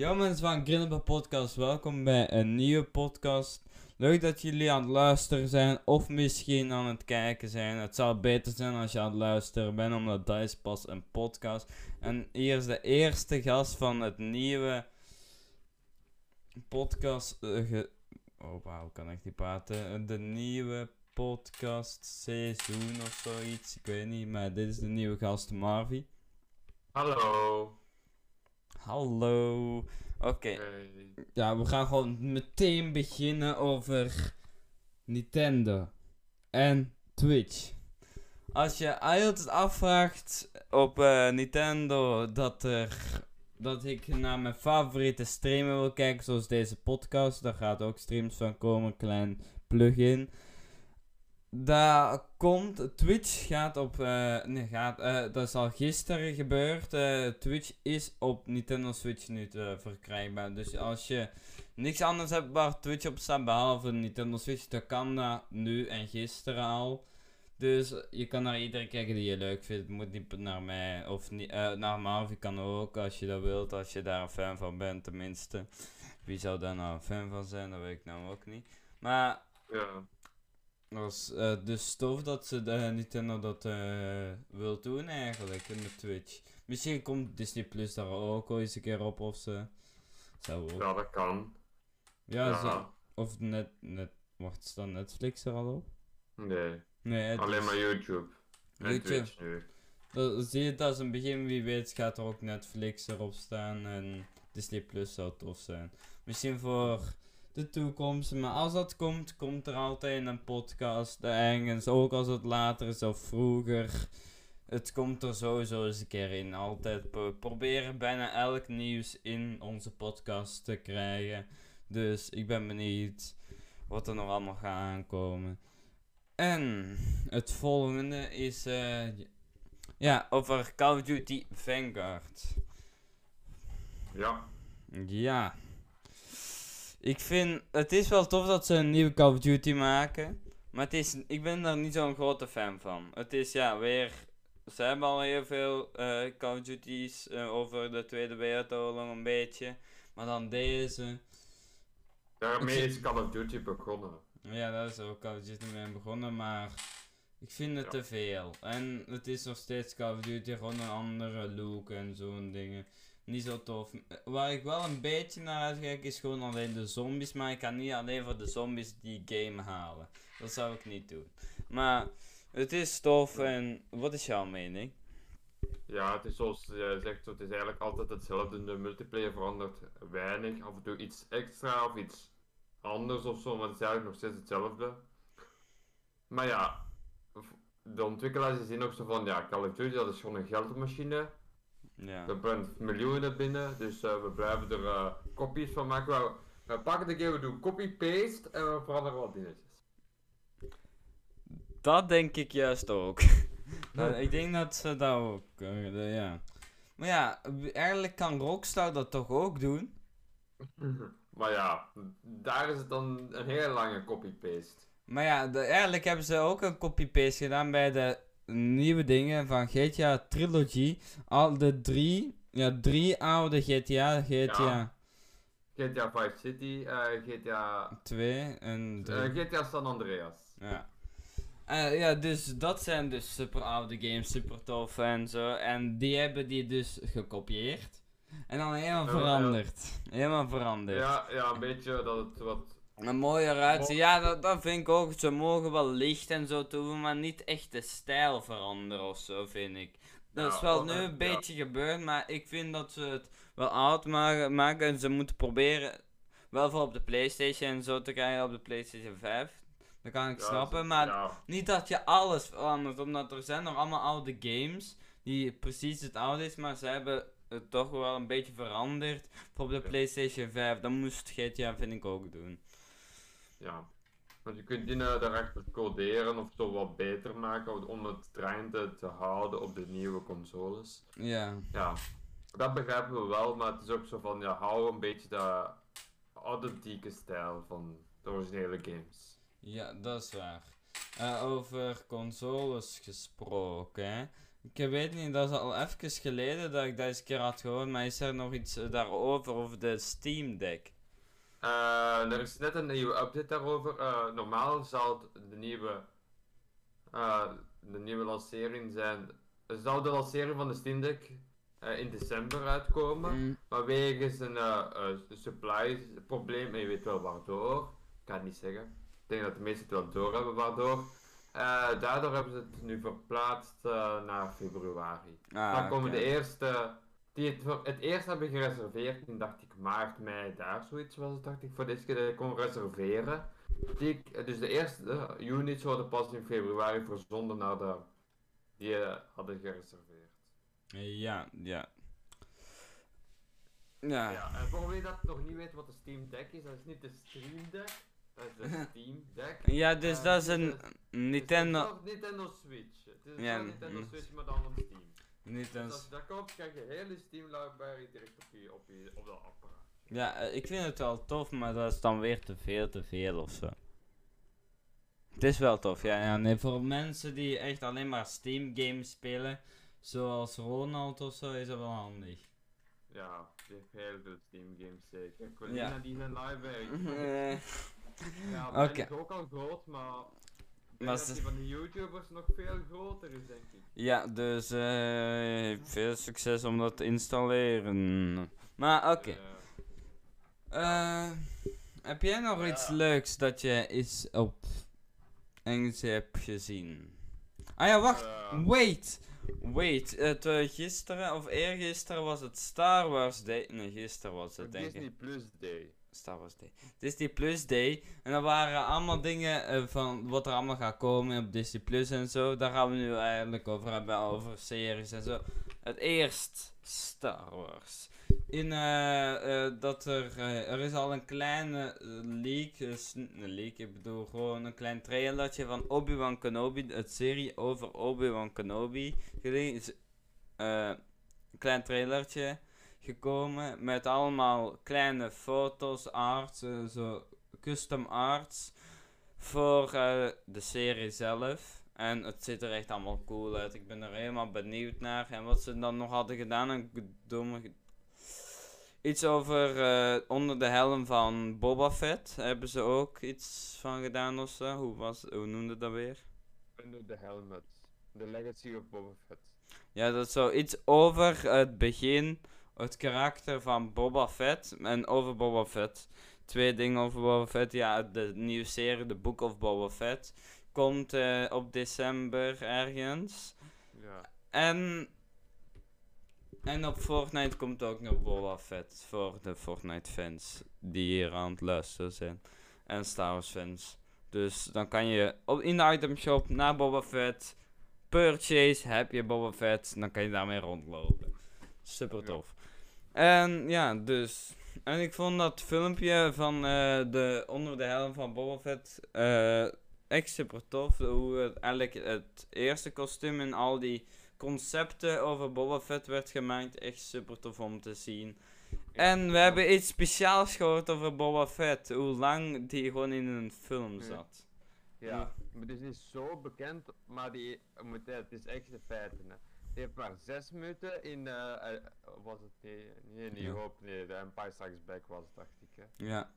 Yo mensen van Grindelbach Podcast, welkom bij een nieuwe podcast. Leuk dat jullie aan het luisteren zijn of misschien aan het kijken zijn. Het zou beter zijn als je aan het luisteren bent, omdat dat is pas een podcast. En hier is de eerste gast van het nieuwe podcast... ge- oh wauw, kan ik niet praten. De nieuwe podcast seizoen of zoiets, ik weet niet. Maar dit is de nieuwe gast Marvi. Hallo. Hallo. Oké. Ja, we gaan gewoon meteen beginnen over Nintendo en Twitch. Als je altijd afvraagt op eh, Nintendo dat, er, dat ik naar mijn favoriete streamer wil kijken, zoals deze podcast, daar gaat ook streams van komen, klein plugin. Daar komt, Twitch gaat op, eh, nee, gaat, eh, dat is al gisteren gebeurd. eh, Twitch is op Nintendo Switch nu verkrijgbaar. Dus als je niks anders hebt waar Twitch op staat, behalve Nintendo Switch, dan kan dat nu en gisteren al. Dus je kan naar iedereen kijken die je leuk vindt. Moet niet naar mij of niet, naar Marvin kan ook als je dat wilt, als je daar een fan van bent tenminste. Wie zou daar nou een fan van zijn, dat weet ik nou ook niet. Maar Ja. Dat is eh, dus tof dat ze de, Nintendo dat eh, wil doen eigenlijk in de Twitch. Misschien komt Disney Plus daar ook wel eens een keer op of ze. Zou ook. ja, dat kan. Ja, Ja. Zo, of net, net, wacht, staat Netflix er al op? Nee, Nee, alleen is- maar YouTube. En YouTube. Twitch nu. dat, zie je, dat is een begin, wie weet gaat er ook Netflix erop staan en Disney Plus zou tof zijn. Misschien voor de toekomst, maar als dat komt, komt er altijd een podcast ergens, ook als het later is of vroeger. Het komt er sowieso eens een keer in. Altijd we proberen bijna elk nieuws in onze podcast te krijgen. Dus ik ben benieuwd wat er nog allemaal gaat aankomen. En het volgende is eh, ja, over Call of Duty Vanguard. Ja. Ja. Ik vind, het is wel tof dat ze een nieuwe Call of Duty maken. Maar het is, ik ben daar niet zo'n grote fan van. Het is ja, weer, ze hebben al heel veel eh, Call of Duty's eh, over de Tweede Wereldoorlog een beetje. Maar dan deze, Daarmee is Call of Duty begonnen. ja, daar is ook Call of Duty mee begonnen, maar ik vind het Ja. te veel. En het is nog steeds Call of Duty, gewoon een andere look en zo'n dingen. Niet zo tof. Waar ik wel een beetje naar uitkijk is gewoon alleen de zombies, maar ik kan niet alleen voor de zombies die game halen. Dat zou ik niet doen. Maar het is tof en wat is jouw mening? Ja, het is zoals je zegt, het is eigenlijk altijd hetzelfde. De multiplayer verandert weinig. Af en toe iets extra of iets anders of zo, maar het is eigenlijk nog steeds hetzelfde. Maar ja, de ontwikkelaars zien ook zo van, ja, Call of Duty dat is gewoon een geldmachine. Ja. Er brengt miljoenen binnen, dus eh, we blijven er eh kopies van maken. We, we pakken de keer, we doen copy-paste en we veranderen wat dingetjes. Dat denk ik juist ook. Ik denk dat ze dat ook, eh, ja. Maar ja, eigenlijk kan Rockstar dat toch ook doen? maar ja, daar is het dan een hele lange copy-paste. Maar ja, de- eigenlijk hebben ze ook een copy-paste gedaan bij de nieuwe dingen van GTA Trilogy. Al de drie, ja, drie oude GTA, GTA GTA 5 City, eh, GTA, 2 en eh, 3. GTA San Andreas. Ja. Eh, ja, dus dat zijn dus super oude games, super tof en zo. En die hebben die dus gekopieerd. En dan helemaal veranderd. Helemaal veranderd. Ja, ja, een beetje dat het wat... Een mooier uitzien. Ja, dat, dat vind ik ook. Ze mogen wel licht en zo toevoegen, maar niet echt de stijl veranderen of zo, vind ik. Dat Ja, is wel nu een ja. beetje gebeurd, maar ik vind dat ze het wel oud maken, en ze moeten proberen wel voor op de Playstation en zo te krijgen op de Playstation 5. Dat kan ik ja, snappen, maar niet dat je alles verandert, omdat er zijn nog allemaal oude games die precies het oude is, maar ze hebben het toch wel een beetje veranderd voor op de. Playstation 5. Dat moest GTA vind ik ook doen. Ja. Want je kunt dingen daarachter coderen of zo wat beter maken om het draaiende te houden op de nieuwe consoles. Ja. Ja, dat begrijpen we wel, maar het is ook zo van, ja, hou een beetje de authentieke stijl van de originele games. Ja, dat is waar. Eh, over consoles gesproken, hè. Ik weet niet, dat is al even geleden dat ik deze keer had gehoord, maar is er nog iets eh, daarover, over de Steam Deck? Eh, er is net een nieuwe update daarover. Eh, normaal zou de nieuwe, eh, de nieuwe lancering zijn. Zou de lancering van de Steam Deck in december uitkomen. Mm, Maar wegens een supply probleem, en je weet wel waardoor, ik kan het niet zeggen. Ik denk dat de meesten het wel doorhebben waardoor. Eh, daardoor hebben ze het nu verplaatst naar februari. Ah, Dan komen de eerste, die het, voor- het eerst hebben gereserveerd in, dacht ik, maart, mei, daar zoiets was het, dacht ik, voor deze keer dat ik kon reserveren. Die, ik- dus de eerste eh, units worden pas in februari verzonden naar de, die eh, hadden gereserveerd. Ja, ja. Ja. Ja, en voor wie dat nog niet weet wat de Steam Deck is, dat is niet de Stream Deck, dat is de Steam Deck. Ja, dus Eh, dat is dit een is Nintendo... Nintendo Switch. Het is een Ja, Nintendo. Switch, maar dan van Steam. Niet Dus een... als je dat koopt, krijg je hele Steam library direct op, je, op, je, op dat apparaat. Ja, eh, ik vind het wel tof, maar dat is dan weer te veel, te veel of zo. Het is wel tof, ja. ja nee, voor mensen die echt alleen maar Steam games spelen, zoals Ronald of zo, is dat wel handig. Ja, die heeft heel veel Steam games zeker. Ik wil Ja. niet naar die zijn library. Ja, Oké. mijn is ook al groot, maar... Maar dat die van de YouTubers nog veel groter is, denk ik. ja, dus eh, veel succes om dat te installeren. Maar oké. Eh, heb jij nog iets leuks dat je eens op Engels hebt gezien? Ah ja, wacht. Wait. Wait. Het, eh, gisteren of eergisteren was het Star Wars Day. Nee, gisteren was het denk ik. Disney Plus Day. Star Wars Day. Disney Plus Day. En dat waren allemaal dingen eh, van wat er allemaal gaat komen op Disney Plus en zo. Daar gaan we nu eigenlijk over hebben, over series en zo. Het eerst Star Wars. In eh, eh, dat er, er is al een kleine leak, een leak, ik bedoel gewoon een klein trailertje van Obi-Wan Kenobi, het serie over Obi-Wan Kenobi. Een klein trailertje gekomen met allemaal kleine foto's, arts, eh, zo custom arts voor eh, de serie zelf. En het ziet er echt allemaal cool uit. Ik ben er helemaal benieuwd naar. En wat ze dan nog hadden gedaan, een domme... Iets over eh, onder de helm van Boba Fett. Hebben ze ook iets van gedaan of zo? Hoe, was, hoe noemde dat weer? Under the Helmet. The Legacy of Boba Fett. Ja, dat is zo iets over het begin, het karakter van Boba Fett en over Boba Fett. Twee dingen over Boba Fett. Ja, de nieuwe serie, The Book of Boba Fett, komt eh, op december ergens. Ja. En, en op Fortnite komt ook nog Boba Fett voor de Fortnite fans die hier aan het luisteren zijn. En Star Wars fans. Dus dan kan je op, in de item shop naar Boba Fett. Purchase, heb je Boba Fett. Dan kan je daarmee rondlopen. Super tof. En ja, dus. En ik vond dat filmpje van eh, de onder de helm van Boba Fett eh, echt super tof. Hoe het eigenlijk het eerste kostuum en al die concepten over Boba Fett werd gemaakt. Echt super tof om te zien. En we hebben iets speciaals gehoord over Boba Fett. Hoe lang die gewoon in een film Ja. zat. Ja, maar het is niet zo bekend, maar die, moet, het is echt de feiten. Hè. Heeft maar zes minuten in, eh, eh, was het, nee, nee, New Ja. Hope, nee, de Empire Strikes Back was het, dacht ik. Hè. Ja.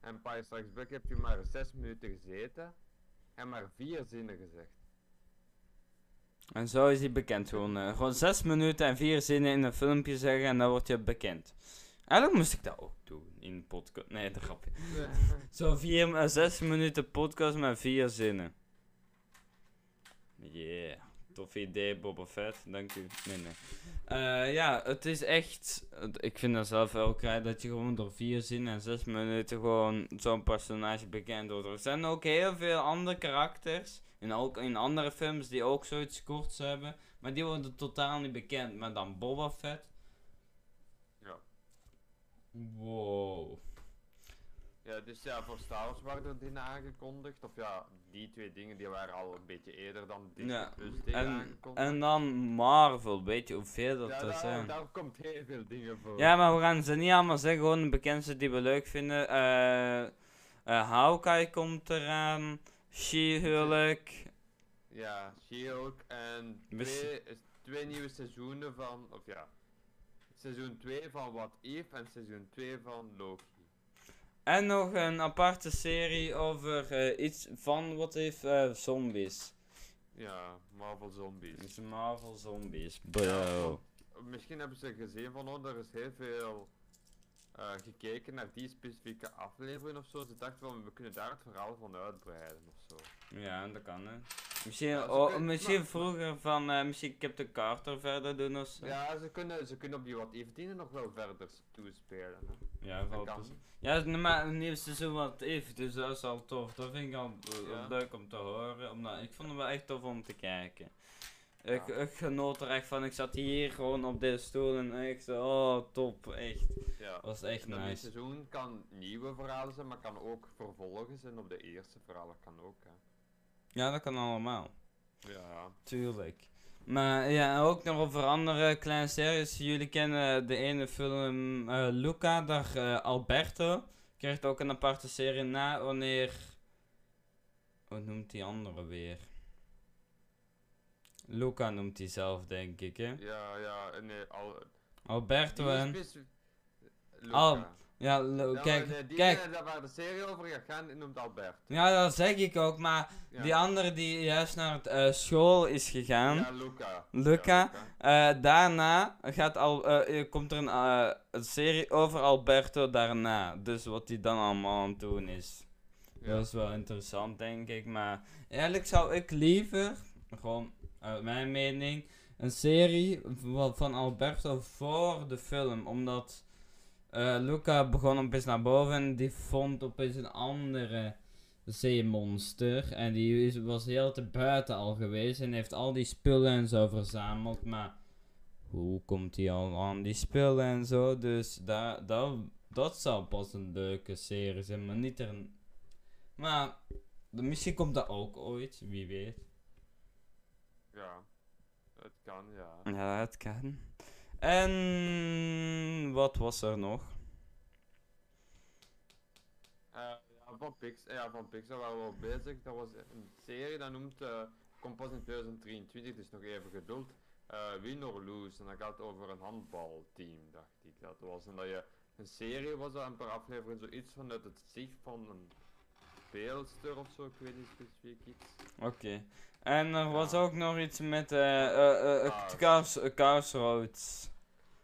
Empire Strikes Back heb je maar zes minuten gezeten en maar vier zinnen gezegd. En zo is hij bekend. Gewoon, eh, gewoon zes minuten en vier zinnen in een filmpje zeggen en dan word je bekend. Eigenlijk moest ik dat ook doen in een podcast. Nee, dat grapje. Zo vier, zes minuten podcast met vier zinnen. Yeah. Tof idee, Boba Fett. Dank u. Nee, nee. Eh, ja, het is echt... Ik vind dat zelf wel krijg dat je gewoon door vier zinnen en zes minuten gewoon zo'n personage bekend wordt. Er zijn ook heel veel andere karakters. En ook in andere films die ook zoiets korts hebben. Maar die worden totaal niet bekend. Maar dan Boba Fett. Ja. Wow. Dus ja, voor Star Wars waren er dingen aangekondigd. Of ja, die twee dingen die waren al een beetje eerder dan Disney Ja, Plus En, aangekondigd. en dan Marvel, weet je hoeveel dat ja, er daar, zijn. daar komt heel veel dingen voor. Ja, maar we gaan ze niet allemaal zeggen, gewoon de bekendste die we leuk vinden. Eh eh Hawkeye komt eraan, She-Hulk. Ja, She-Hulk en twee, twee nieuwe seizoenen van, of ja, seizoen 2 van What If en seizoen 2 van Loki. En nog een aparte serie over eh, iets van wat heeft eh, zombies. Ja, Marvel Zombies. Dus Marvel zombies. Bro. Misschien hebben ze gezien van, oh, er is heel veel eh, gekeken naar die specifieke aflevering of zo. Ze dachten van, we kunnen daar het verhaal van uitbreiden of zo. Ja, dat kan hè. Misschien, Ja, oh, misschien maar- vroeger van, eh, misschien Captain Carter verder doen of zo. Ja, ze kunnen, ze kunnen op die What If dingen nog wel verder toespelen. Hè. Ja, Dat valt kan. dus- Ja, maar een nieuw seizoen wat if, dus dat is al tof. Dat vind ik al eh, Ja. leuk om te horen. Omdat, ik vond het wel echt tof om te kijken. Ik, Ja. ik genoot er echt van. Ik zat hier gewoon op deze stoel en ik zo, oh top, echt. Ja. Dat was echt nice. seizoen kan nieuwe verhalen zijn, maar kan ook vervolgen zijn op de eerste verhalen. Kan ook, hè. Ja, dat kan allemaal. Ja. Tuurlijk. Maar ja, ook nog over andere kleine series. Jullie kennen de ene film eh, Luca, daar eh, Alberto. Krijgt ook een aparte serie na wanneer. Hoe noemt die andere weer? Luca noemt hij zelf, denk ik, hè? Ja, ja, nee, al... Alberto en. Al- Luca. Ja, kijk, maar de- die kijk. ene daar waar de serie over gaat gaan, die noemt Albert. Ja, dat zeg ik ook, maar Ja. die andere die juist naar het, eh, school is gegaan. Ja, Luca. Luca. Ja, Eh, daarna gaat al, eh, eh, komt er een, eh, een serie over Alberto daarna. Dus wat hij dan allemaal aan het doen is. Ja. Dat is wel interessant, denk ik. Maar eigenlijk zou ik liever, gewoon uit mijn mening, een serie van Alberto voor de film. Omdat eh, Luca begon opeens naar boven en die vond opeens een andere zeemonster. En die is, was heel te buiten al geweest en heeft al die spullen en zo verzameld. Maar hoe komt hij al aan die spullen en zo? Dus daar, dat, dat zou pas een leuke serie zijn, maar niet er een... Maar misschien komt dat ook ooit, wie weet. Ja. Het kan, ja. Ja, het kan. En wat was er nog? Eh, ja, van, Pix, ja, van Pixar waren we al bezig. Dat was een serie, dat noemt, eh komt pas in 2023, dus nog even geduld. Eh Win or Lose, en dat gaat over een handbalteam, dacht ik dat was. En dat je, een serie was dat, een paar afleveringen, zoiets vanuit het zicht van een speelster of zo, ik weet niet specifiek iets. Oké. En er was Ja. ook nog iets met eh eh eh. Cars, eh, Cars Roads.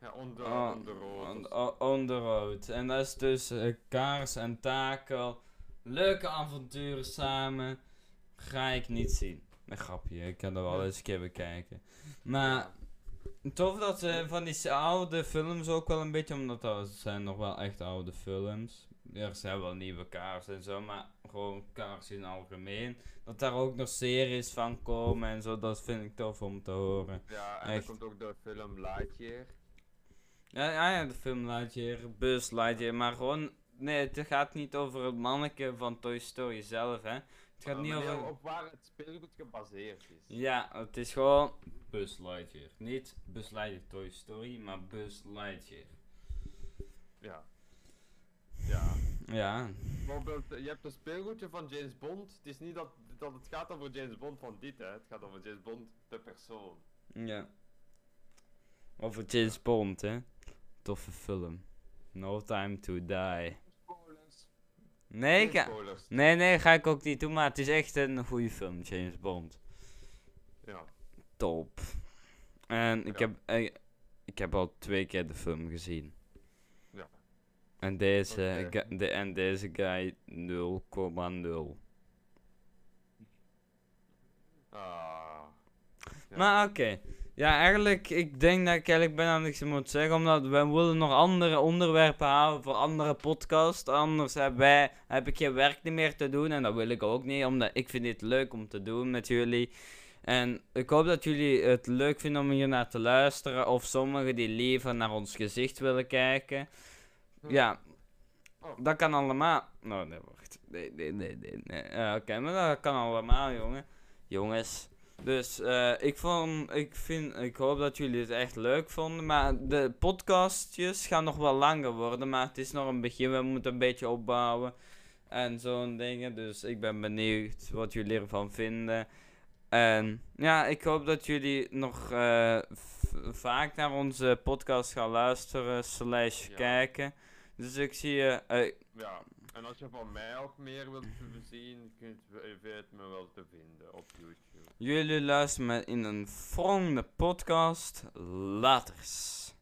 Ja, on the, on the road. On, of o- on the road. En dat is dus eh, Kaars en Takel. Leuke avonturen samen. Ga ik niet zien. Een grapje, ik kan er wel eens een keer bekijken. Maar tof dat ze van die oude films ook wel een beetje, omdat dat zijn nog wel echt oude films. Er zijn wel nieuwe kaars en zo, maar gewoon kaars in het algemeen. Dat daar ook nog series van komen en zo, dat vind ik tof om te horen. Ja, en Echt. er komt ook de film Lightyear. Ja, ja, ja, de film Lightyear, Buzz Lightyear, maar gewoon, nee, het gaat niet over het manneke van Toy Story zelf, hè. Het gaat Eh, niet over... op waar het speelgoed gebaseerd is. Ja, het is gewoon Buzz Lightyear. Niet Buzz Lightyear Toy Story, maar Buzz Lightyear. Ja. Ja. Ja, Bijvoorbeeld, eh, je hebt een speelgoedje van James Bond. Het is niet dat, dat het gaat over James Bond van dit, hè. Het gaat over James Bond, de persoon. ja. Over James Bond, hè. Toffe film. No Time to Die. Nee. Nee, nee, ga ik ook niet doen, maar het is echt een goede film, James Bond. Ja. top. En ik, Ja. heb, eh, ik heb al twee keer de film gezien. Ja. En deze, de, en deze guy 0,0. Ah. Ja. Maar oké. Ja, eigenlijk, ik denk dat ik eigenlijk bijna niks moet zeggen, omdat wij willen nog andere onderwerpen houden voor andere podcasts. Anders heb, wij, heb ik geen werk meer te doen en dat wil ik ook niet, omdat ik vind dit leuk om te doen met jullie. En ik hoop dat jullie het leuk vinden om hier naar te luisteren, of sommigen die liever naar ons gezicht willen kijken. Hm. Ja, Oh. dat kan allemaal. Nou, nee, wacht. Nee, nee, nee, nee. Oké, maar dat kan allemaal, jongen. Jongens. Dus eh, ik, vond, ik, vind, ik hoop dat jullie het echt leuk vonden. Maar de podcastjes gaan nog wel langer worden. Maar het is nog een begin. We moeten een beetje opbouwen. En zo'n dingen. Dus ik ben benieuwd wat jullie ervan vinden. En ja, ik hoop dat jullie nog eh, vaak naar onze podcast gaan luisteren, slash Ja. kijken. Dus ik zie je... eh, Ja, en als je van mij ook meer wilt zien, kunt weet me wel te vinden op YouTube. jullie luisteren me in een volgende podcast. Laters.